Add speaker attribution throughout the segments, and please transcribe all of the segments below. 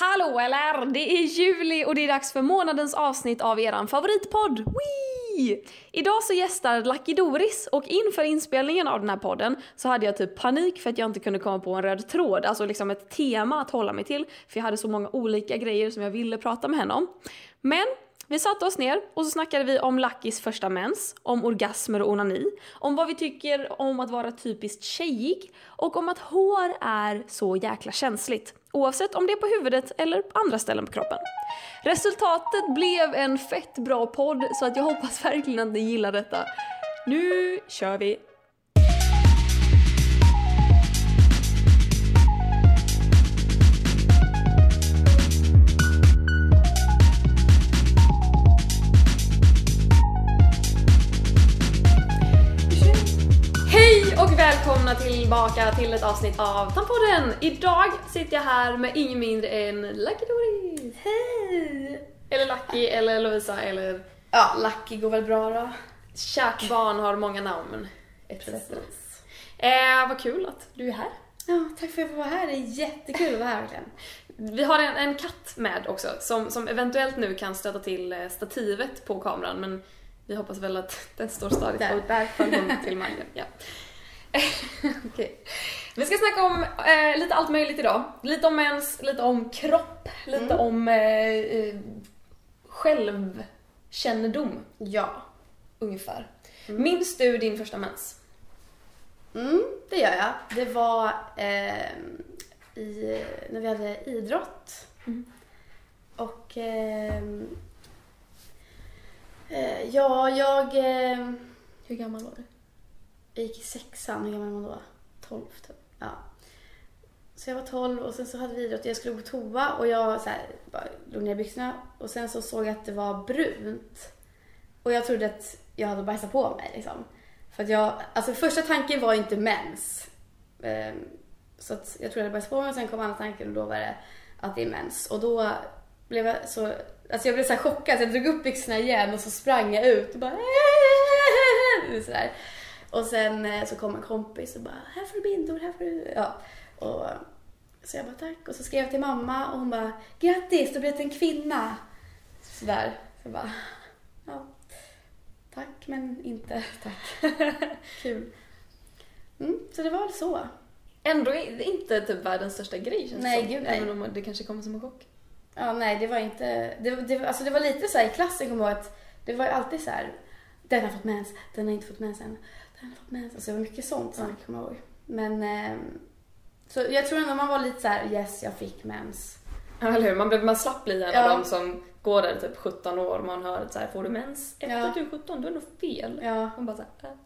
Speaker 1: Hallå eller! Det är juli och det är dags för månadens avsnitt av eran favoritpodd. Wee! Idag så gästar Lucky Doris och inför inspelningen av den här podden så hade jag typ panik för att jag inte kunde komma på en röd tråd, alltså liksom ett tema att hålla mig till. För jag hade så många olika grejer som jag ville prata med henne om. Men vi satte oss ner och så snackade vi om Luckys första mens, om orgasmer och onani, om vad vi tycker om att vara typiskt tjejig och om att hår är så jäkla känsligt. Oavsett om det är på huvudet eller andra ställen på kroppen. Resultatet blev en fett bra podd så att jag hoppas verkligen att ni gillar detta. Nu kör vi! Välkomna tillbaka till ett avsnitt av Tampodden! Idag sitter jag här med ingen mindre än Lucky Doris.
Speaker 2: Hej!
Speaker 1: Eller Lucky, eller Lovisa, eller
Speaker 2: Ja, Lucky går väl bra då.
Speaker 1: kärt barn har många namn. Etc.
Speaker 2: Precis.
Speaker 1: Eh, vad kul att du är här.
Speaker 2: Ja, tack för att jag får vara här. Det är jättekul att vara här verkligen.
Speaker 1: Vi har en, en katt med också som, som eventuellt nu kan stöta till eh, stativet på kameran men vi hoppas väl att den står stadigt
Speaker 2: Där.
Speaker 1: där föll hon till marken. Ja. Okej. Vi ska snacka om eh, lite allt möjligt idag. Lite om mens, lite om kropp, lite
Speaker 2: Mm.
Speaker 1: om eh, eh, självkännedom
Speaker 2: Ja.
Speaker 1: ungefär.
Speaker 2: Mm.
Speaker 1: Minns du din första mens?
Speaker 2: Mm, det gör jag. Det var eh, i, när vi hade idrott.
Speaker 1: Mm.
Speaker 2: Och ehm, eh, ja, jag, eh,
Speaker 1: Hur gammal var du?
Speaker 2: Jag gick i sexan. Hur gammal var man då? 12 typ. Ja. Så jag var 12 och sen så hade vi idrott. Jag skulle gå på toa och jag så här, bara låg ner byxorna och sen så såg jag att det var brunt. Och jag trodde att jag hade bajsat på mig liksom. För att jag, alltså första tanken var inte mens. Ehm, så att jag trodde jag hade bajsat på mig och sen kom andra tanken och då var det att det är mens. Och då blev jag så, alltså jag blev så här chockad så jag drog upp byxorna igen och så sprang jag ut och bara sådär. Och sen eh, så kom en kompis och bara, här får du bindor, här får du... Ja. Och, så jag bara tack. Och så skrev jag till mamma och hon bara, grattis, du blev en kvinna. Sådär. Så jag bara, ja. Tack men inte tack. Kul. Mm, så det var väl så.
Speaker 1: Ändå inte typ världens största grej känns
Speaker 2: Nej,
Speaker 1: som.
Speaker 2: gud, nej.
Speaker 1: Även om det kanske kommer som en chock.
Speaker 2: Ja, nej, det var inte... Det, det, alltså det var lite så här i klassen, kommer att det var alltid så här. Den har fått mens, den har inte fått mens än. Fått mens. Alltså det var mycket sånt snack, kommer jag ihåg. Men... ehm, så jag tror ändå man var lite så här, yes, jag fick mens.
Speaker 1: Ja, eller hur? Man, man slapp bli en
Speaker 2: Ja.
Speaker 1: av dem som går där typ 17 år och man hör så här, får du mens efter
Speaker 2: Ja.
Speaker 1: du är 17? Då är det nog fel.
Speaker 2: Ja,
Speaker 1: Man bara så här, äh.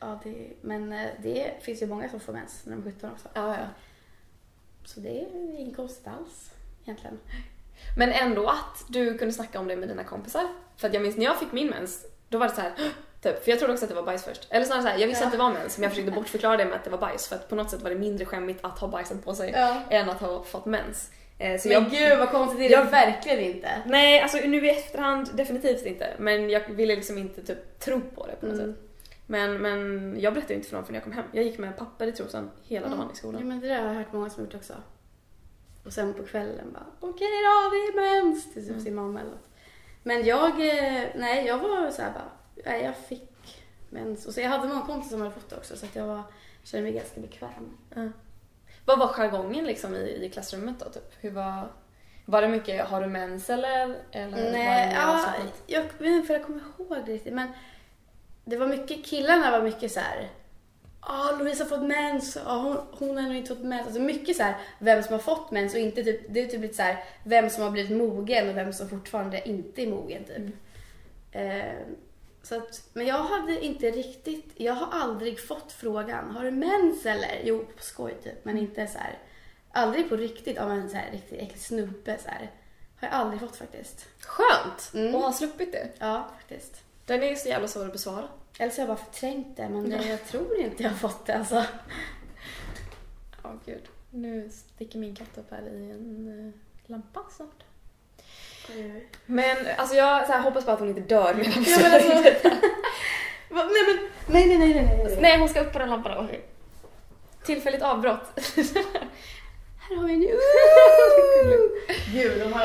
Speaker 2: ja det, men eh, det finns ju många som får mens när de är 17 också.
Speaker 1: ja, ja.
Speaker 2: Så det är inget konstigt alls, egentligen.
Speaker 1: Men ändå att du kunde snacka om det med dina kompisar. För att jag minns när jag fick min mens, då var det så här, typ, för jag trodde också att det var bajs först. Eller snarare så här, jag visste
Speaker 2: Ja.
Speaker 1: att det var mens men jag försökte bortförklara det med att det var bajs för att på något sätt var det mindre skämmigt att ha bajsat på sig
Speaker 2: Ja.
Speaker 1: än att ha fått mens. Eh, Så
Speaker 2: Men
Speaker 1: jag,
Speaker 2: gud vad konstigt, det är det
Speaker 1: jag-
Speaker 2: verkligen inte.
Speaker 1: Nej, alltså nu i efterhand definitivt inte. Men jag ville liksom inte typ tro på det på något
Speaker 2: Mm.
Speaker 1: sätt. Men, men jag berättade inte för någon förrän jag kom hem. Jag gick med papper i trosan hela
Speaker 2: Mm.
Speaker 1: dagen i
Speaker 2: Ja,
Speaker 1: skolan.
Speaker 2: men det där har jag hört många som gjort också. Och sen på kvällen bara, okej då, det är mens, till typ
Speaker 1: Mm.
Speaker 2: sin mamma eller något. Men jag, eh, nej jag var så här bara, nej jag fick mens. Och så jag hade många kompisar som hade fått det också så att jag var, kände mig ganska bekväm.
Speaker 1: Ja. Vad var jargongen liksom i, i klassrummet då? Typ? Hur var, var det mycket, har du mens eller? eller
Speaker 2: Nej, ja, jag för jag kommer ihåg riktigt men det var mycket, killarna var mycket så här. Ja, Louise har fått mens. Ja, hon, hon har nog inte fått mens. Alltså mycket så här, vem som har fått mens och inte typ, det är typ lite så här, vem som har blivit mogen och vem som fortfarande inte är mogen typ.
Speaker 1: Mm.
Speaker 2: Eh, så att, men jag hade inte riktigt, jag har aldrig fått frågan, har du mens eller? Jo, på skoj typ, men inte så här, aldrig på riktigt av en så här riktigt äcklig snubbe så här. Har jag aldrig fått faktiskt.
Speaker 1: Skönt!
Speaker 2: Mm.
Speaker 1: Och ha sluppit det.
Speaker 2: Ja, faktiskt.
Speaker 1: Den är ju så jävla svår att besvara.
Speaker 2: Eller så har jag bara förträngt det, men det, jag tror inte jag har fått det alltså.
Speaker 1: Ja, gud. Nu sticker min katt upp här i en eh, lampa snart. Men alltså jag så här, hoppas bara att hon inte dör medan vi
Speaker 2: Ja, men alltså-? Nej, men, nej, nej, nej, nej, nej.
Speaker 1: Nej, hon ska upp på den lampan. Okej. Tillfälligt avbrott.
Speaker 2: Här har vi nu.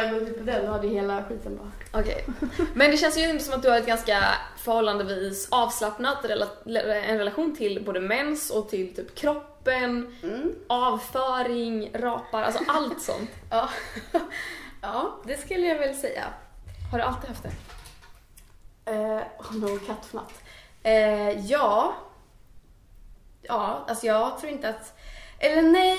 Speaker 2: jag gått ut på den då hade hela skiten bara...
Speaker 1: Okej. Men det känns ju inte som att du har ett ganska förhållandevis avslappnat rela- en relation till både mens och till typ kroppen,
Speaker 2: Mm.
Speaker 1: avföring, rapar, alltså allt sånt.
Speaker 2: Ja. Ja, det skulle jag väl säga.
Speaker 1: Har du alltid haft det?
Speaker 2: Eh, oh no, kattfnatt. Eh, ja. Ja, alltså jag tror inte att... Eller nej,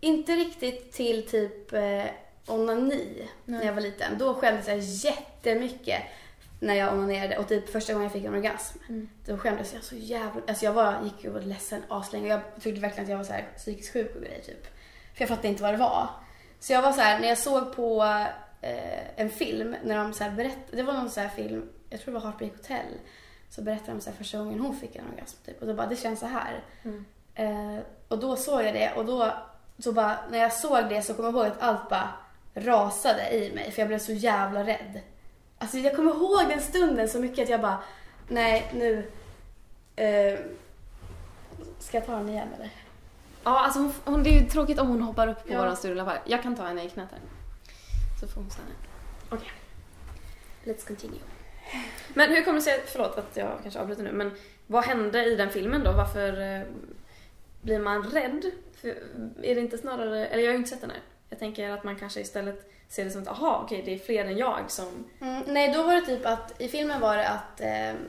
Speaker 2: inte riktigt till typ eh, onani när jag var liten. Då skämdes jag jättemycket när jag onanerade och typ första gången jag fick en orgasm. Då skämdes jag så jävla... Alltså jag var, gick ju och var ledsen aslänge jag trodde verkligen att jag var så här psykiskt sjuk och grejer typ. För jag fattade inte vad det var. Så jag var så här, när jag såg på eh, en film, när de så här berättade, det var någon så här film, jag tror det var Heartbreak Hotel, så berättade de så här första gången hon fick en orgasm typ. Och då bara, det känns så här. Eh, och då såg jag det och då, så bara, när jag såg det så kom jag ihåg att allt bara rasade i mig för jag blev så jävla rädd. Alltså jag kommer ihåg den stunden så mycket att jag bara, nej nu, eh, ska jag ta den igen eller?
Speaker 1: Ja, alltså hon, hon, det är ju tråkigt om hon hoppar upp på
Speaker 2: Ja.
Speaker 1: våran fall. Jag kan ta henne i knät här. Så får hon stanna. Okej.
Speaker 2: Let's continue.
Speaker 1: Men hur kommer det sig, förlåt att jag kanske avbryter nu, men vad hände i den filmen då? Varför eh, blir man rädd? För, är det inte snarare, eller jag har ju inte sett den här. Jag tänker att man kanske istället ser det som att, aha, okej, det är fler än jag som...
Speaker 2: Mm, nej, då var det typ att i filmen var det att eh,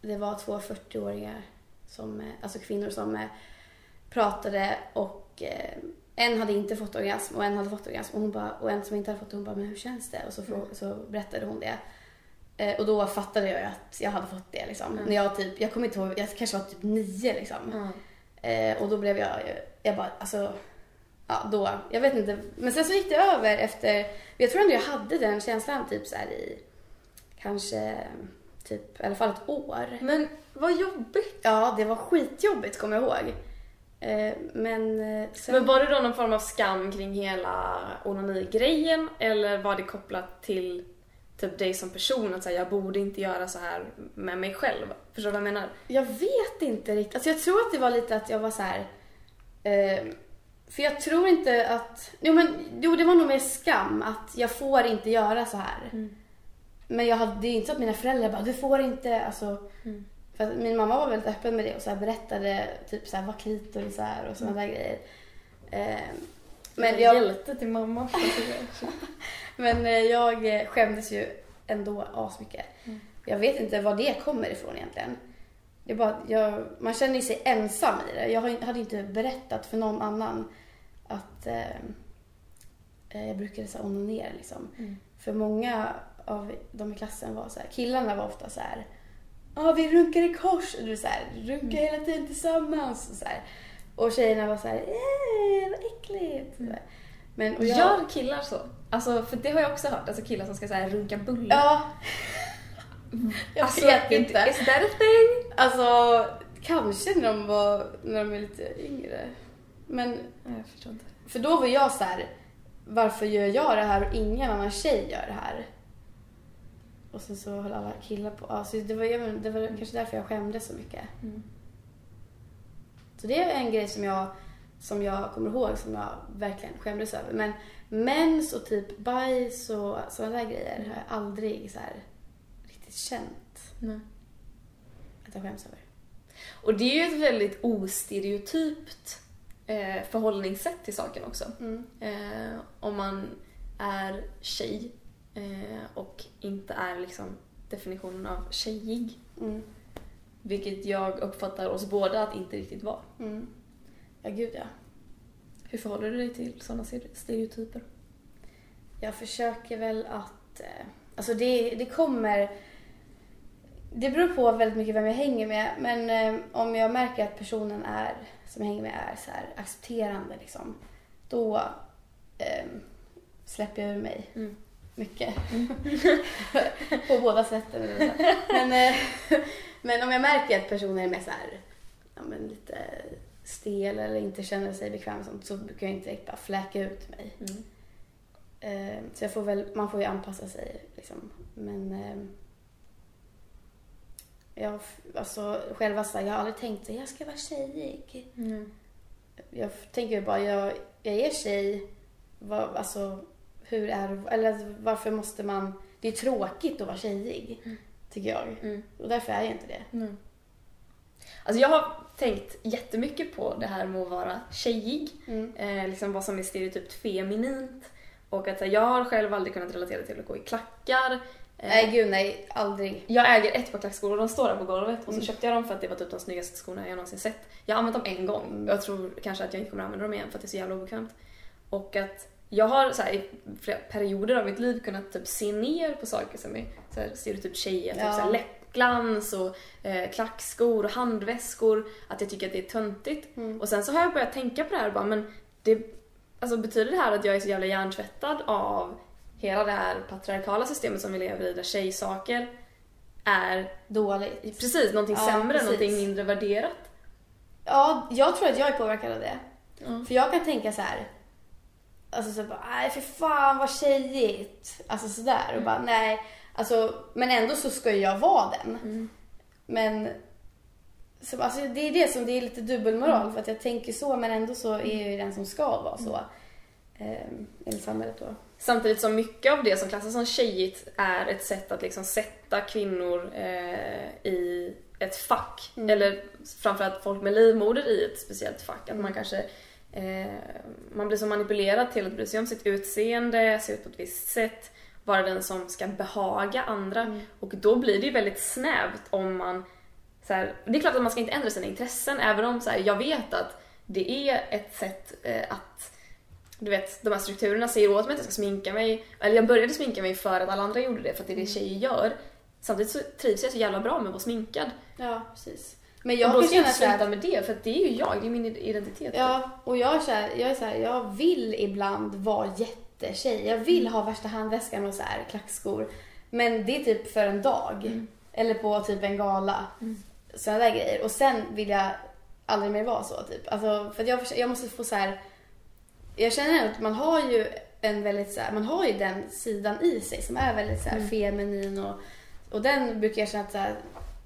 Speaker 2: det var två 40-åringar, som, eh, alltså kvinnor som eh, pratade och eh, en hade inte fått orgasm och en hade fått orgasm och, hon bara, och en som inte hade fått det, hon bara, men hur känns det? Och så, frå, så berättade hon det. Eh, och då fattade jag ju att jag hade fått det liksom.
Speaker 1: Mm.
Speaker 2: När jag typ, jag kommer inte ihåg, jag kanske var typ nio liksom. Eh, och då blev jag, jag bara, alltså, ja då, jag vet inte. Men sen så gick det över efter, jag tror ändå jag hade den känslan typ så här i, kanske, typ i alla fall ett år.
Speaker 1: Men vad jobbigt!
Speaker 2: Ja, det var skitjobbigt kommer jag ihåg. Eh, men eh, sen,
Speaker 1: Men var det då någon form av skam kring hela onani-grejen eller var det kopplat till typ dig som person? Att säga jag borde inte göra så här med mig själv. Förstår du vad jag menar?
Speaker 2: jag vet inte riktigt. Alltså jag tror att det var lite att jag var så här. Eh, för jag tror inte att, jo men jo det var nog mer skam att jag får inte göra så här. Men jag hade, det är inte så att mina föräldrar bara, du får inte, alltså. För att min mamma var väldigt öppen med det och så berättade typ så här vad klitoris är och sådana där grejer. Eh, men jag,
Speaker 1: Hjälte till mamma.
Speaker 2: men eh, jag eh, skämdes ju ändå asmycket. Jag vet inte var det kommer ifrån egentligen. Det är bara, jag, man känner sig ensam i det. Jag hade inte berättat för någon annan att eh, eh, jag brukade så onanera liksom. För många av de i klassen var så här, killarna var ofta så här, ja vi runkar i kors, och du så här, runkar hela tiden tillsammans. Och, så här. och tjejerna var så här, vad äckligt. Här. Men, och jag,
Speaker 1: Gör killar så? Alltså, för det har jag också hört. Alltså killar som ska så här, runka bullar.
Speaker 2: Ja. Jag
Speaker 1: alltså,
Speaker 2: vet inte.
Speaker 1: Is that a thing?
Speaker 2: Alltså, kanske när de, var, när de är lite yngre. Men,
Speaker 1: jag förstår inte.
Speaker 2: för då var jag så här, varför gör jag det här och ingen annan tjej gör det här? Och sen så höll alla killar på. Alltså, det var, jag det var kanske därför jag skämdes så mycket.
Speaker 1: Mm.
Speaker 2: Så det är en grej som jag, som jag kommer ihåg som jag verkligen skämdes över. Men mens och typ bajs och sådana där grejer har jag aldrig så här riktigt känt
Speaker 1: Nej.
Speaker 2: att jag skäms över.
Speaker 1: Och det är ju ett väldigt ostereotypt eh, förhållningssätt till saken också.
Speaker 2: Mm.
Speaker 1: Eh, om man är tjej och inte är liksom definitionen av tjejig.
Speaker 2: Mm.
Speaker 1: Vilket jag uppfattar oss båda att inte riktigt vara.
Speaker 2: Mm. Ja, gud ja.
Speaker 1: Hur förhåller du dig till sådana stereotyper?
Speaker 2: Jag försöker väl att... Eh, alltså det, det kommer... Det beror på väldigt mycket vem jag hänger med. Men eh, om jag märker att personen är, som jag hänger med är så accepterande liksom. Då eh, släpper jag ur mig
Speaker 1: Mm.
Speaker 2: Mycket. på båda sätten. Men, eh, men om jag märker att personen är mer så här, ja, men lite stel eller inte känner sig bekväm sånt, så brukar jag inte direkt bara fläka ut mig.
Speaker 1: Mm.
Speaker 2: Eh, så jag får väl, man får ju anpassa sig liksom. Men eh, jag, alltså själva så här, jag har aldrig tänkt att jag ska vara tjejig.
Speaker 1: Mm.
Speaker 2: Jag tänker ju bara, jag, jag är tjej. Vad, alltså, hur är eller varför måste man, det är tråkigt att vara tjejig. Tycker jag.
Speaker 1: Mm.
Speaker 2: Och därför är jag inte det.
Speaker 1: Mm. Alltså jag har tänkt jättemycket på det här med att vara tjejig.
Speaker 2: Mm.
Speaker 1: Eh, liksom vad som är stereotypt feminint. Och att här, jag har själv aldrig kunnat relatera till att gå i klackar. Eh,
Speaker 2: Nej gud nej, aldrig.
Speaker 1: Jag äger ett par klackskor och de står där på golvet och så
Speaker 2: Mm.
Speaker 1: köpte jag dem för att det var typ de snyggaste skorna jag någonsin sett. Jag har använt dem en gång
Speaker 2: Mm.
Speaker 1: jag tror kanske att jag inte kommer använda dem igen för att det är så jävla obekvämt. Och att jag har så här, i flera perioder av mitt liv kunnat typ se ner på saker som är så här, stereotyp tjejer, typ
Speaker 2: Ja.
Speaker 1: så här, läppglans och eh, klackskor och handväskor. Att jag tycker att det är töntigt.
Speaker 2: Mm.
Speaker 1: Och sen så har jag börjat tänka på det här och bara, men det, alltså betyder det här att jag är så jävla hjärntvättad av hela det här patriarkala systemet som vi lever i där tjejsaker är
Speaker 2: Dåligt.
Speaker 1: precis någonting
Speaker 2: Ja,
Speaker 1: sämre,
Speaker 2: precis.
Speaker 1: någonting mindre värderat.
Speaker 2: Ja, jag tror att jag är påverkad av det.
Speaker 1: Ja.
Speaker 2: För jag kan tänka så här. Alltså så bara, nej för fan vad tjejigt. Alltså sådär. Och bara, nej. Alltså, men ändå så ska ju jag vara den.
Speaker 1: Mm.
Speaker 2: Men så, alltså, det är det som det är lite dubbelmoral. För att jag tänker så men ändå så är jag ju den som ska vara så. Ehm, enligt samhället då.
Speaker 1: Samtidigt som mycket av det som klassas som tjejigt är ett sätt att liksom sätta kvinnor eh, i ett fack.
Speaker 2: Mm.
Speaker 1: Eller framförallt folk med livmoder i ett speciellt fack. Att
Speaker 2: Mm.
Speaker 1: man kanske eh, man blir så manipulerad till att bry sig om sitt utseende, se ut på ett visst sätt, vara den som ska behaga andra.
Speaker 2: Mm.
Speaker 1: Och då blir det ju väldigt snävt om man så här, det är klart att man ska inte ändra sina intressen även om så här, jag vet att det är ett sätt eh, att du vet, de här strukturerna säger åt mig att jag ska sminka mig. Eller jag började sminka mig för att alla andra gjorde det, för att det är det tjejer gör. Samtidigt så trivs jag så jävla bra med att vara sminkad.
Speaker 2: Ja, precis. Men
Speaker 1: Jag och då
Speaker 2: kan
Speaker 1: ska jag sluta med det, för det är ju jag, det är min identitet.
Speaker 2: Ja, och jag är så här, jag är så här, jag vill ibland vara jättetjej. Jag vill ha värsta handväskan och så här klackskor. Men det är typ för en dag.
Speaker 1: Mm.
Speaker 2: Eller på typ en gala.
Speaker 1: Mm.
Speaker 2: Sådana där grejer. Och sen vill jag aldrig mer vara så typ. Alltså, för att jag, jag måste få så här. Jag känner att man har ju en väldigt så här, man har ju den sidan i sig som är väldigt så här
Speaker 1: Mm.
Speaker 2: feminin och, och den brukar jag känna att så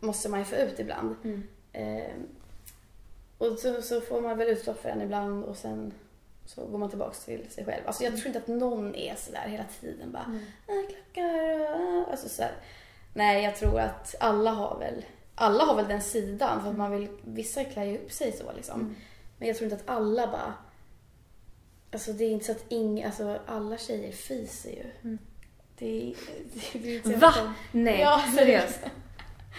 Speaker 2: måste man ju få ut ibland.
Speaker 1: Mm.
Speaker 2: Eh, och så, så får man väl utlopp för den ibland och sen så går man tillbaks till sig själv. Alltså jag tror inte att någon är sådär hela tiden bara
Speaker 1: Mm.
Speaker 2: äh, klackar och äh. alltså. Nej, jag tror att alla har väl alla har väl den sidan för att man vill, vissa klär ju upp sig så liksom.
Speaker 1: Mm.
Speaker 2: Men jag tror inte att alla bara Alltså det är inte så att ing, alltså alla tjejer fiser ju.
Speaker 1: Mm.
Speaker 2: Det, är- det, det är
Speaker 1: Va? Nej,
Speaker 2: Ja,
Speaker 1: seriöst.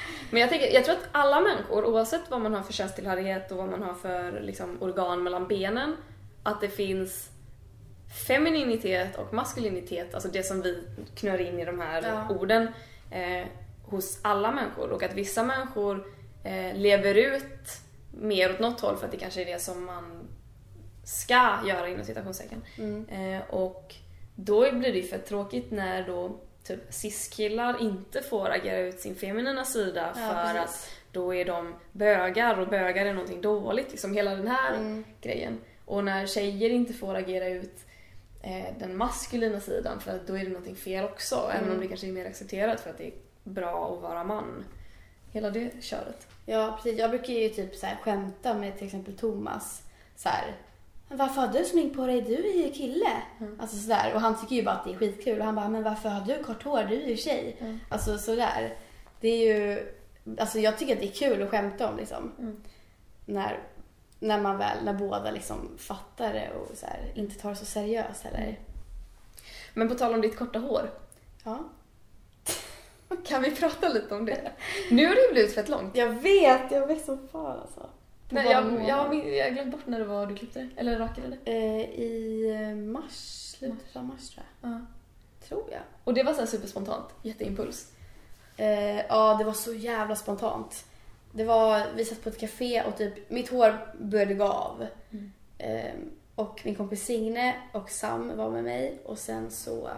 Speaker 1: Men jag, tänker, jag tror att alla människor, oavsett vad man har för könstillhörighet och vad man har för liksom, organ mellan benen, att det finns femininitet och maskulinitet, alltså det som vi knör in i de här
Speaker 2: Ja.
Speaker 1: orden, eh, hos alla människor. Och att vissa människor eh, lever ut mer åt något håll för att det kanske är det som man ska göra inom citationstecken.
Speaker 2: Mm.
Speaker 1: Eh, och då blir det ju för tråkigt när då typ cis-killar inte får agera ut sin feminina sida
Speaker 2: Ja,
Speaker 1: för att
Speaker 2: precis.
Speaker 1: då är de bögar och bögar är någonting dåligt. Liksom hela den här
Speaker 2: Mm.
Speaker 1: grejen. Och när tjejer inte får agera ut eh, den maskulina sidan för att då är det någonting fel också. Även om
Speaker 2: Mm.
Speaker 1: det kanske är mer accepterat för att det är bra att vara man. Hela det köret.
Speaker 2: Ja, precis. Jag brukar ju typ så här skämta med till exempel Thomas. Så här, "Men varför har du smink på dig? Du är ju kille.
Speaker 1: Mm.
Speaker 2: Alltså sådär. Och han tycker ju bara att det är skitkul. Och han bara, men varför har du kort hår? Du är ju tjej.
Speaker 1: Mm.
Speaker 2: Alltså sådär. Det är ju, alltså jag tycker att det är kul att skämta om liksom.
Speaker 1: Mm.
Speaker 2: När, när man väl, när båda liksom fattar det och så här, inte tar det så seriöst heller.
Speaker 1: Men på tal om ditt korta hår.
Speaker 2: Ja.
Speaker 1: Kan vi prata lite om det? Nu har det blivit fett långt.
Speaker 2: Jag vet, jag vet som fan alltså. Bara
Speaker 1: jag, jag, jag glömt bort när det var du klippte det. Eller rakade det.
Speaker 2: Eh, I eh, mars, slutet av mars tror jag.
Speaker 1: Ja.
Speaker 2: Tror jag.
Speaker 1: Och det var så superspontant. Jätteimpuls.
Speaker 2: Eh, ja, det var så jävla spontant. Det var, vi satt på ett café och typ mitt hår började gå av.
Speaker 1: Mm.
Speaker 2: Eh, och min kompis Signe och Sam var med mig och sen så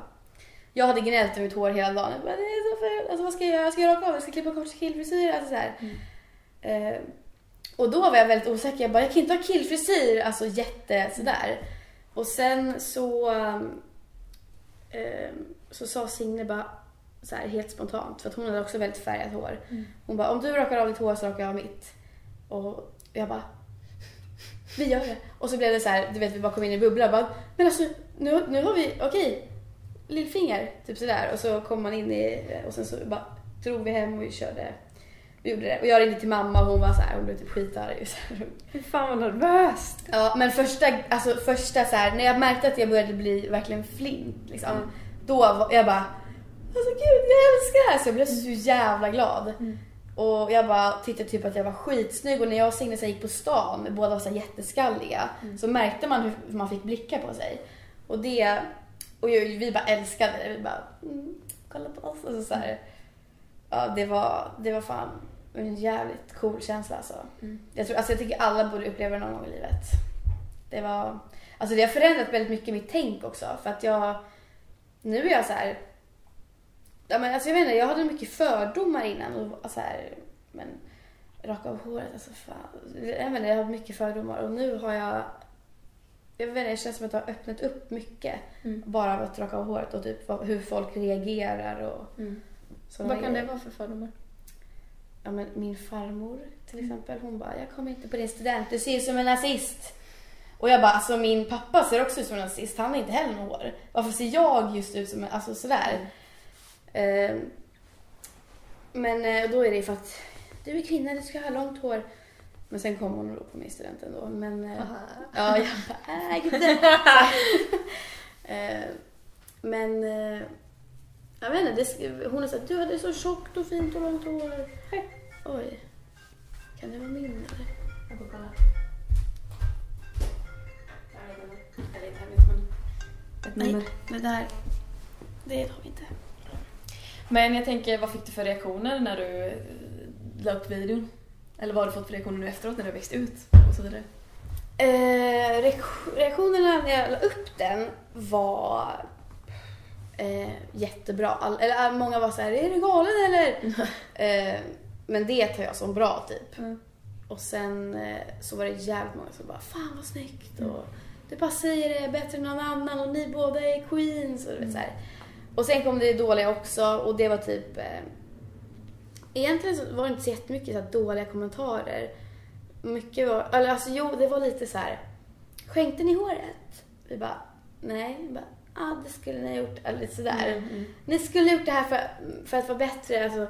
Speaker 2: jag hade gnällt över mitt hår hela dagen. Jag bara, det är så fult. Alltså vad ska jag göra? Ska jag raka av? Jag ska klippa kort killfrisyr? Alltså så här.
Speaker 1: Mm.
Speaker 2: Eh, och då var jag väldigt osäker. Jag bara, jag kan inte ha killfrisyr. Alltså jätte sådär. Och sen så eh, så sa Signe bara så här helt spontant, för att hon hade också väldigt färgat hår.
Speaker 1: Mm.
Speaker 2: Hon bara, om du rakar av ditt hår så rakar jag av mitt. Och jag bara, vi gör det. Och så blev det så här, du vet vi bara kom in i bubblan. Bara, men alltså nu, nu har vi, okej. lillfinger, typ sådär. Och så kom man in i, och sen så bara drog vi hem och vi körde, vi gjorde det. Och jag ringde till mamma och hon var så här, hon blev typ skitarg.
Speaker 1: Fy fan vad nervöst.
Speaker 2: Ja, men första, alltså första så här, när jag märkte att jag började bli verkligen flint liksom.
Speaker 1: Mm.
Speaker 2: Då var jag bara, alltså gud jag älskar det här. Så jag blev så jävla glad. Och jag bara tyckte typ att jag var skitsnygg och när jag och Signe gick på stan, båda var så jätteskalliga, så märkte man hur man fick blickar på sig. Och det, och vi bara älskade det. Vi bara, mm, kolla på oss. Och så, så här, ja det var, det var fan en jävligt cool känsla alltså. Jag, tror, alltså jag tycker alla borde uppleva det någon gång i livet. Det var, alltså det har förändrat väldigt mycket mitt tänk också för att jag, nu är jag så här. Ja, men alltså jag vet inte, jag hade mycket fördomar innan. Och så här, men raka av håret, alltså fan. Jag, menar, jag hade mycket fördomar och nu har jag... Jag vet inte, det känns som att jag har öppnat upp mycket.
Speaker 1: Mm.
Speaker 2: Bara av att raka av håret och typ hur folk reagerar och
Speaker 1: Mm. Vad kan det
Speaker 2: grejer.
Speaker 1: vara för fördomar?
Speaker 2: Ja, men min farmor till
Speaker 1: Mm.
Speaker 2: exempel, hon bara, jag kommer inte på din student, du ser ut som en nazist. Och jag bara, alltså min pappa ser också ut som en nazist, han har inte heller något hår. Varför ser jag just ut som en, alltså sådär. Eh, men eh, då är det för att du är kvinna, du ska ha långt hår. Men sen kom hon då på min student ändå. Men eh, ja, jag bara, äh, gud. eh, men jag vet inte, det, hon har sagt du hade så tjockt och fint och långt hår. Oj. Kan det vara min eller?
Speaker 1: Jag får kolla. Ett
Speaker 2: Nej, det där. Det har vi inte.
Speaker 1: Men jag tänker, vad fick du för reaktioner när du eh, la upp videon? Eller vad har du fått för reaktioner nu efteråt när du växt ut? Och så vidare?
Speaker 2: Eh, reak- reaktionerna när jag la upp den var eh, jättebra. All, eller eh, många var så här, är du galen eller? eh, men det tar jag som bra typ.
Speaker 1: Mm.
Speaker 2: Och sen eh, så var det jävligt många som bara, fan vad snyggt
Speaker 1: Mm.
Speaker 2: och du bara säger det bättre än någon annan och ni båda är queens och du vet så här. Och sen kom det dåliga också och det var typ eh, Egentligen så var det inte så jättemycket så dåliga kommentarer. Mycket var, eller alltså jo det var lite så här. Skänkte ni håret? Vi bara, nej. Vi bara, ah, det skulle ni ha gjort. Eller sådär.
Speaker 1: Mm, mm.
Speaker 2: Ni skulle ha gjort det här för, för att vara bättre. Alltså,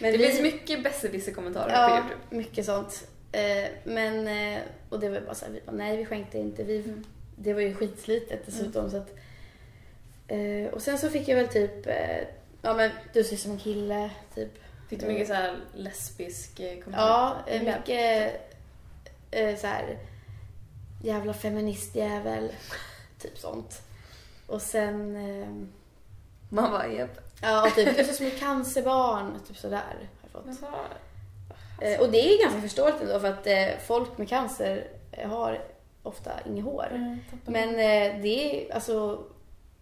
Speaker 2: men
Speaker 1: Det
Speaker 2: vi-
Speaker 1: finns mycket besserwisser-kommentarer på
Speaker 2: Ja,
Speaker 1: Youtube.
Speaker 2: mycket sånt. Eh, men, eh, och det var bara såhär, vi bara, nej vi skänkte inte. Vi,
Speaker 1: Mm.
Speaker 2: Det var ju skitslitet dessutom. Så att, eh, och sen så fick jag väl typ, ja men du ser ut som en kille, typ.
Speaker 1: Fick du mycket så här lesbisk kommentar?
Speaker 2: Ja, mycket eh, så här jävla feministjävel, typ sånt. Och sen, eh,
Speaker 1: Man bara, japp.
Speaker 2: ja och typ, ser ut som ett cancerbarn, typ sådär har jag fått.
Speaker 1: Alltså,
Speaker 2: Eh, och det är ganska förståeligt ändå för att eh, folk med cancer eh, har ofta inget hår.
Speaker 1: mm.
Speaker 2: Men eh, det är alltså,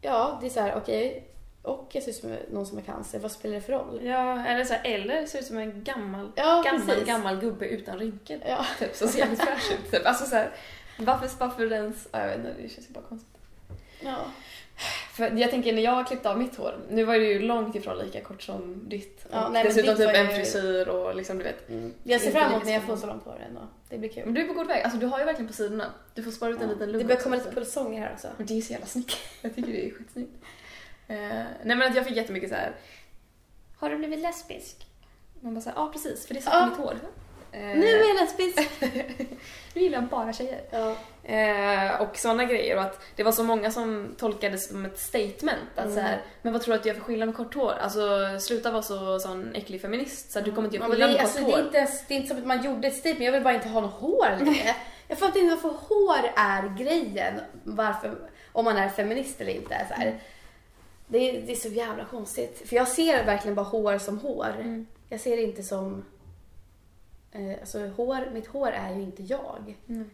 Speaker 2: ja det är så här, okej, och jag ser ut som någon som har cancer, vad spelar det för roll?
Speaker 1: Ja, eller så här, eller ser ut som en gammal,
Speaker 2: Ja,
Speaker 1: gammal,
Speaker 2: precis.
Speaker 1: gammal gubbe utan rynkor.
Speaker 2: Ja.
Speaker 1: Typ, som ser jävligt fräsch ut. Typ. Alltså så här, varför, varför ens... Ja, jag vet inte, det känns ju bara konstigt.
Speaker 2: Ja.
Speaker 1: För jag tänker när jag klippte av mitt hår, nu var det ju långt ifrån lika kort som ditt.
Speaker 2: Ja, nej,
Speaker 1: dessutom
Speaker 2: ditt
Speaker 1: typ en
Speaker 2: ju-
Speaker 1: frisyr och liksom du vet.
Speaker 2: Mm. Jag ser fram emot när jag får så långt hår ändå. Det blir kul.
Speaker 1: Men du är på god väg, alltså du har ju verkligen på sidorna. Du får spara ut en
Speaker 2: Ja.
Speaker 1: liten
Speaker 2: Det
Speaker 1: lugg
Speaker 2: börjar
Speaker 1: också,
Speaker 2: komma lite pulsonger här också.
Speaker 1: Och det är så jävla snyggt. Jag tycker det är skitsnyggt. Eh, nej men att jag fick jättemycket så här. Har du blivit lesbisk? Man bara såhär, ja precis, för det satt
Speaker 2: Ja.
Speaker 1: i mitt hår. Eh,
Speaker 2: Nu är jag lesbisk!
Speaker 1: nu gillar jag bara tjejer.
Speaker 2: ja.
Speaker 1: Eh, och sådana grejer och att det var så många som tolkade det som ett statement. Att
Speaker 2: Mm.
Speaker 1: så här, men vad tror du att du gör för skillnad med kort hår? Alltså sluta vara så sån äcklig feminist så att du kommer inte göra
Speaker 2: men
Speaker 1: skillnad med kort
Speaker 2: alltså, det, är inte ens, det är inte som att man gjorde ett statement, jag vill bara inte ha något hår längre. jag fattar inte varför hår är grejen. Varför, om man är feminist eller inte. Så här. Det, är, det är så jävla konstigt. För jag ser verkligen bara hår som hår.
Speaker 1: Mm.
Speaker 2: Jag ser det inte som... Eh, alltså hår, mitt hår är ju inte jag.
Speaker 1: Mm.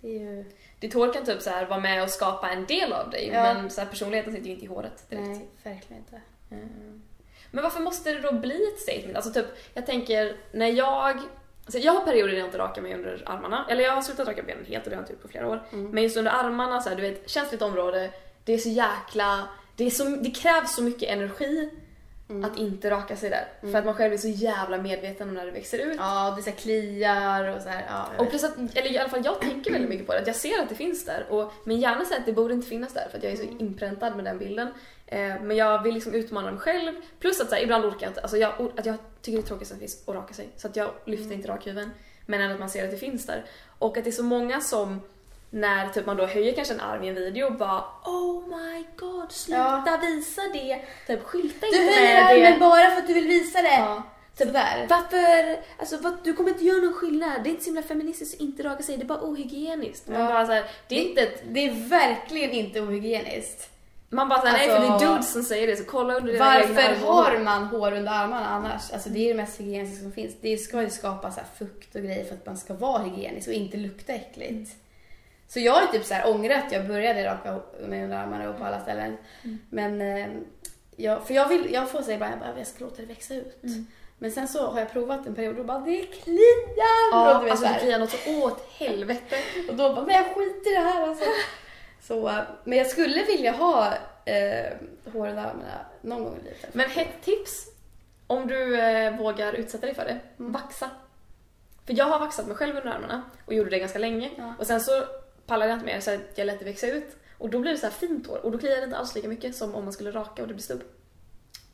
Speaker 2: Det är ju...
Speaker 1: Ditt hår kan typ så här vara med och skapa en del av dig
Speaker 2: Ja.
Speaker 1: men så här, personligheten sitter ju inte i håret direkt.
Speaker 2: Nej, verkligen inte.
Speaker 1: Mm. Men varför måste det då bli ett statement? Alltså typ, jag tänker när jag... Alltså jag har perioder där jag inte rakar mig under armarna. Eller jag har slutat raka benen helt och det har jag inte gjort på flera år.
Speaker 2: Mm.
Speaker 1: Men just under armarna, så här, du vet, känsligt område. Det är så jäkla... Det, så, det krävs så mycket energi
Speaker 2: Mm.
Speaker 1: att inte raka sig där. För att man själv är så jävla medveten om när det växer ut.
Speaker 2: Ja, det så kliar och så här. Ja,
Speaker 1: Och plus att, eller i alla fall jag tänker väldigt mycket på det, att jag ser att det finns där och min hjärna säger att det borde inte finnas där för att jag är så inpräntad med den bilden. Eh, men jag vill liksom utmana mig själv. Plus att så här, ibland orkar jag inte, alltså jag, att jag tycker det är tråkigt som finns att raka sig. Så att jag lyfter
Speaker 2: Mm.
Speaker 1: inte rakhyveln. Men ändå att man ser att det finns där. Och att det är så många som när typ man då höjer kanske en arm i en video bara Oh my god, sluta visa det! Typ skylta
Speaker 2: Du
Speaker 1: inte
Speaker 2: höjer
Speaker 1: med det.
Speaker 2: armen bara för att du vill visa det.
Speaker 1: Ja. Typ,
Speaker 2: Sådär.
Speaker 1: varför, alltså vad, du kommer inte göra någon skillnad. Det är inte så himla feministiskt att inte raka sig, det är bara ohygieniskt. Man
Speaker 2: Ja.
Speaker 1: bara så här, det är inte ett,
Speaker 2: Det är verkligen inte ohygieniskt.
Speaker 1: man bara såhär, nej för det är
Speaker 2: Alltså,
Speaker 1: dudes som säger det så kolla under dina
Speaker 2: Varför har man hår under armarna annars? Alltså det är det mest hygieniska som finns. Det ska ju skapa så fukt och grejer för att man ska vara hygienisk och inte lukta äckligt. Så jag har typ så här ångrat att jag började raka mig under armarna och på alla ställen.
Speaker 1: Mm.
Speaker 2: Men eh, jag, för jag vill, jag får säga bara, jag, bara, jag ska låta det växa ut.
Speaker 1: Mm.
Speaker 2: Men sen så har jag provat en period och bara, det kliar!
Speaker 1: Ja,
Speaker 2: och, du vet,
Speaker 1: alltså
Speaker 2: så
Speaker 1: det kliar något så åt helvete.
Speaker 2: och då bara, men jag skiter i det här alltså. Så, eh, men jag skulle vilja ha eh, hår under armarna någon gång i livet.
Speaker 1: Men hett tips, om du eh, vågar utsätta dig för det,
Speaker 2: Mm.
Speaker 1: vaxa. För jag har vaxat mig själv under armarna och gjorde det ganska länge.
Speaker 2: Ja.
Speaker 1: Och sen så pallade jag inte mer så jag lät det växa ut. Och då blir det så här fint hår och då kliar det inte alls lika mycket som om man skulle raka och det blir stubb.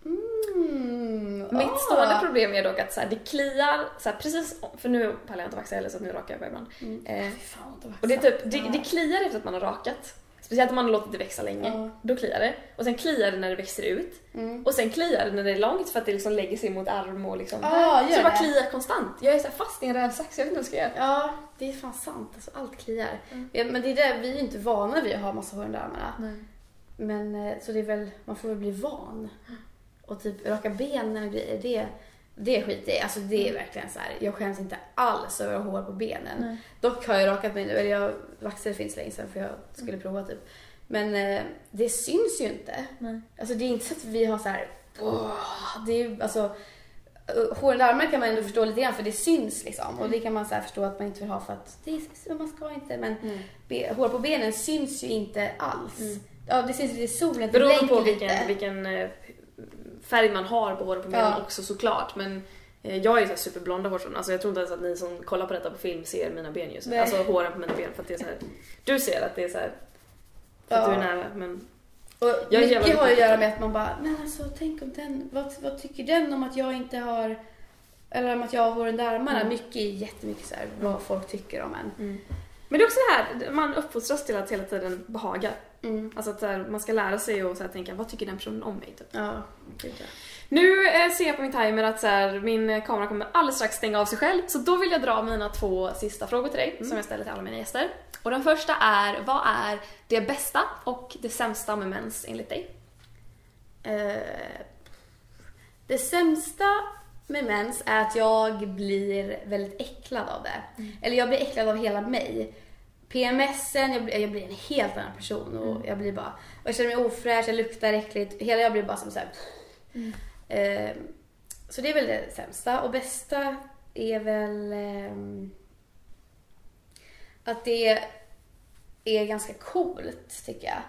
Speaker 2: Mm,
Speaker 1: Mitt
Speaker 2: ah.
Speaker 1: stående problem är dock att så här, det kliar, så här, precis, för nu pallar jag inte vaxa heller så nu rakar jag bara ibland.
Speaker 2: Mm.
Speaker 1: Eh,
Speaker 2: fan,
Speaker 1: och det, är typ, det, det kliar efter att man har rakat. Speciellt om man har låtit det växa länge.
Speaker 2: Ja.
Speaker 1: Då kliar det. Och sen kliar det när det växer ut.
Speaker 2: Mm.
Speaker 1: Och sen kliar det när det är långt för att det liksom lägger sig mot arm och liksom
Speaker 2: Ah,
Speaker 1: Så det bara kliar konstant. Jag är så fast i en rävsax, jag vet inte vad jag ska göra.
Speaker 2: Ja, det är fan sant. Alltså, allt kliar.
Speaker 1: Mm.
Speaker 2: Men det är det, vi är ju inte vana vid att ha massa hår under armarna.
Speaker 1: Nej.
Speaker 2: Men eh, så det är väl, man får väl bli van. Och typ raka benen och grejer, det, det skiter jag. Alltså det är verkligen så här. jag skäms inte alls över att ha hår på benen.
Speaker 1: Nej.
Speaker 2: Dock har jag rakat mig nu, eller jag vaxade finns länge sedan för jag skulle prova typ. Men eh, det syns ju inte.
Speaker 1: Nej.
Speaker 2: Alltså det är inte så att vi har så här. Åh, det är ju alltså. eh, Hår under armarna kan man ändå förstå lite grann för det syns liksom. Och det kan man så förstå att man inte vill ha för att det är man ska inte. Men
Speaker 1: Mm.
Speaker 2: be, hår på benen syns ju inte alls.
Speaker 1: Mm.
Speaker 2: Ja, det syns lite i solen, det
Speaker 1: Beroende på vilken, vilken eh, färg man har på håret på benen
Speaker 2: Ja.
Speaker 1: också såklart. Men eh, jag är ju superblonda hårstrån. Alltså jag tror inte ens att ni som kollar på detta på film ser mina ben just nu. Alltså håren på mina ben. För att det är så här, du ser att det är så här, för att
Speaker 2: Ja.
Speaker 1: du är nära. Men
Speaker 2: Och
Speaker 1: Jag
Speaker 2: mycket har ju att göra med att man bara, men alltså tänk om den, vad, vad tycker den om att jag inte har, eller om att jag har hår under armarna?
Speaker 1: Mm.
Speaker 2: Mycket är jättemycket så här, vad folk tycker om en.
Speaker 1: Men det är också det här, man uppfostras till att hela tiden behaga.
Speaker 2: Mm.
Speaker 1: Alltså att här, man ska lära sig och så här, tänka, vad tycker den personen om mig? Typ.
Speaker 2: Ja, ja.
Speaker 1: Nu eh, ser jag på min timer att så här, min kamera kommer alldeles strax stänga av sig själv, så då vill jag dra mina två sista frågor till dig som jag ställer till alla mina gäster. Och den första är, vad är det bästa och det sämsta med mens enligt dig?
Speaker 2: Eh, det sämsta med mens är att jag blir väldigt äcklad av det. Eller jag blir äcklad av hela mig. PMSen, jag blir, jag blir en helt annan person och jag blir bara, jag känner mig ofräsch, jag luktar äckligt, hela jag blir bara som såhär. Eh, så det är väl det sämsta. Och bästa är väl ehm, att det är ganska coolt tycker jag.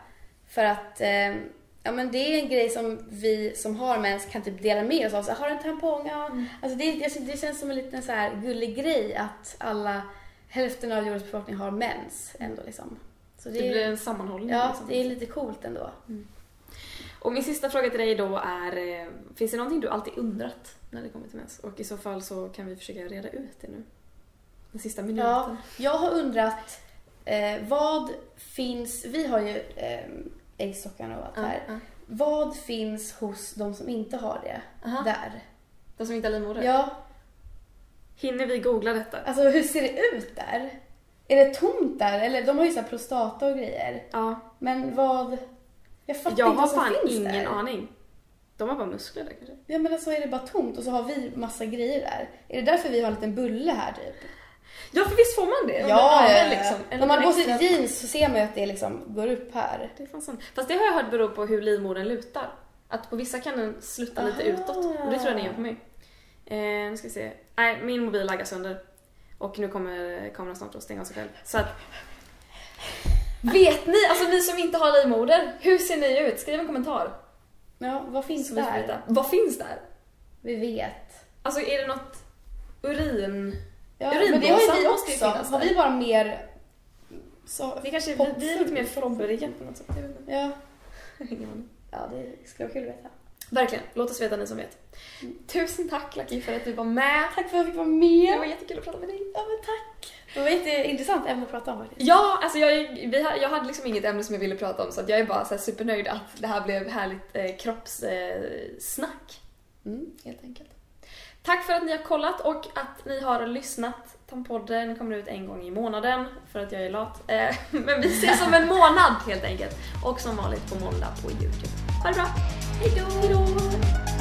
Speaker 2: För att ehm, ja, men det är en grej som vi som har mens kan typ dela med oss av. Så, här, har du en tampong? Ja. Alltså det, det, det känns som en liten så här gullig grej att alla, hälften av jordens befolkning har mens ändå liksom. Så
Speaker 1: Det blir en sammanhållning.
Speaker 2: Ja,
Speaker 1: liksom.
Speaker 2: det är lite coolt ändå.
Speaker 1: Och min sista fråga till dig då är, eh, finns det någonting du alltid undrat när det kommer till mens? Och i så fall så kan vi försöka reda ut det nu. Den sista minuten.
Speaker 2: Ja, jag har undrat eh, vad finns, vi har ju eh, äggstockarna och allt
Speaker 1: Ja,
Speaker 2: här. Vad finns hos de som inte har det? Där.
Speaker 1: De som inte har livmoder?
Speaker 2: Ja,
Speaker 1: Hinner vi googla detta?
Speaker 2: alltså hur ser det ut där? Är det tomt där? Eller de har ju så prostata och grejer.
Speaker 1: Ja.
Speaker 2: Men vad? Jag fattar
Speaker 1: Jag
Speaker 2: inte
Speaker 1: har
Speaker 2: vad som
Speaker 1: fan
Speaker 2: finns
Speaker 1: ingen
Speaker 2: där.
Speaker 1: aning. De har bara muskler där kanske.
Speaker 2: Ja men alltså är det bara tomt och så har vi massa grejer där. Är det därför vi har en liten bulle här typ?
Speaker 1: Ja, för visst får man det?
Speaker 2: Ja,
Speaker 1: men,
Speaker 2: ja, ja.
Speaker 1: liksom.
Speaker 2: När man går till jeans så ser man ju att det liksom går upp här.
Speaker 1: Det är fan sant. Fast det har jag hört beror på hur livmodern lutar. Att på vissa kan den slutta lite
Speaker 2: Aha.
Speaker 1: utåt. Och det tror jag den gör på mig. Eh, nu ska vi se. Nej, min mobil laggar sönder. Och nu kommer kameran snart att stänga av sig själv. Så att... Vet ni, alltså ni som inte har livmoder, hur ser ni ut? Skriv en kommentar.
Speaker 2: Ja, vad finns där?
Speaker 1: Vad finns där?
Speaker 2: Vi vet.
Speaker 1: Alltså är det något urin?
Speaker 2: Ja, men det har ju vi
Speaker 1: måste ju
Speaker 2: också.
Speaker 1: finnas
Speaker 2: Har vi bara mer... Så,
Speaker 1: Det kanske vi, vi är lite mer flobberiga på något sätt.
Speaker 2: Ja. Ja, det skulle vara kul att veta.
Speaker 1: Verkligen, låt oss veta ni som vet. Tusen tack Lucky för att du var med.
Speaker 2: Tack för att jag fick vara
Speaker 1: Det
Speaker 2: med.
Speaker 1: var jättekul att prata med dig.
Speaker 2: Ja, men tack. Det var jätteintressant ämne att prata om faktiskt.
Speaker 1: Ja, alltså jag, vi, jag hade liksom inget ämne som jag ville prata om så att jag är bara så här supernöjd att det här blev härligt eh, kroppssnack. Eh,
Speaker 2: Mm.
Speaker 1: helt enkelt. Tack för att ni har kollat och att ni har lyssnat. Tampodden kommer ut en gång i månaden för att jag är lat. Eh, men vi ses om en månad helt enkelt. Och som vanligt på måndag på Youtube. Ha det bra! Hejdå! Hejdå.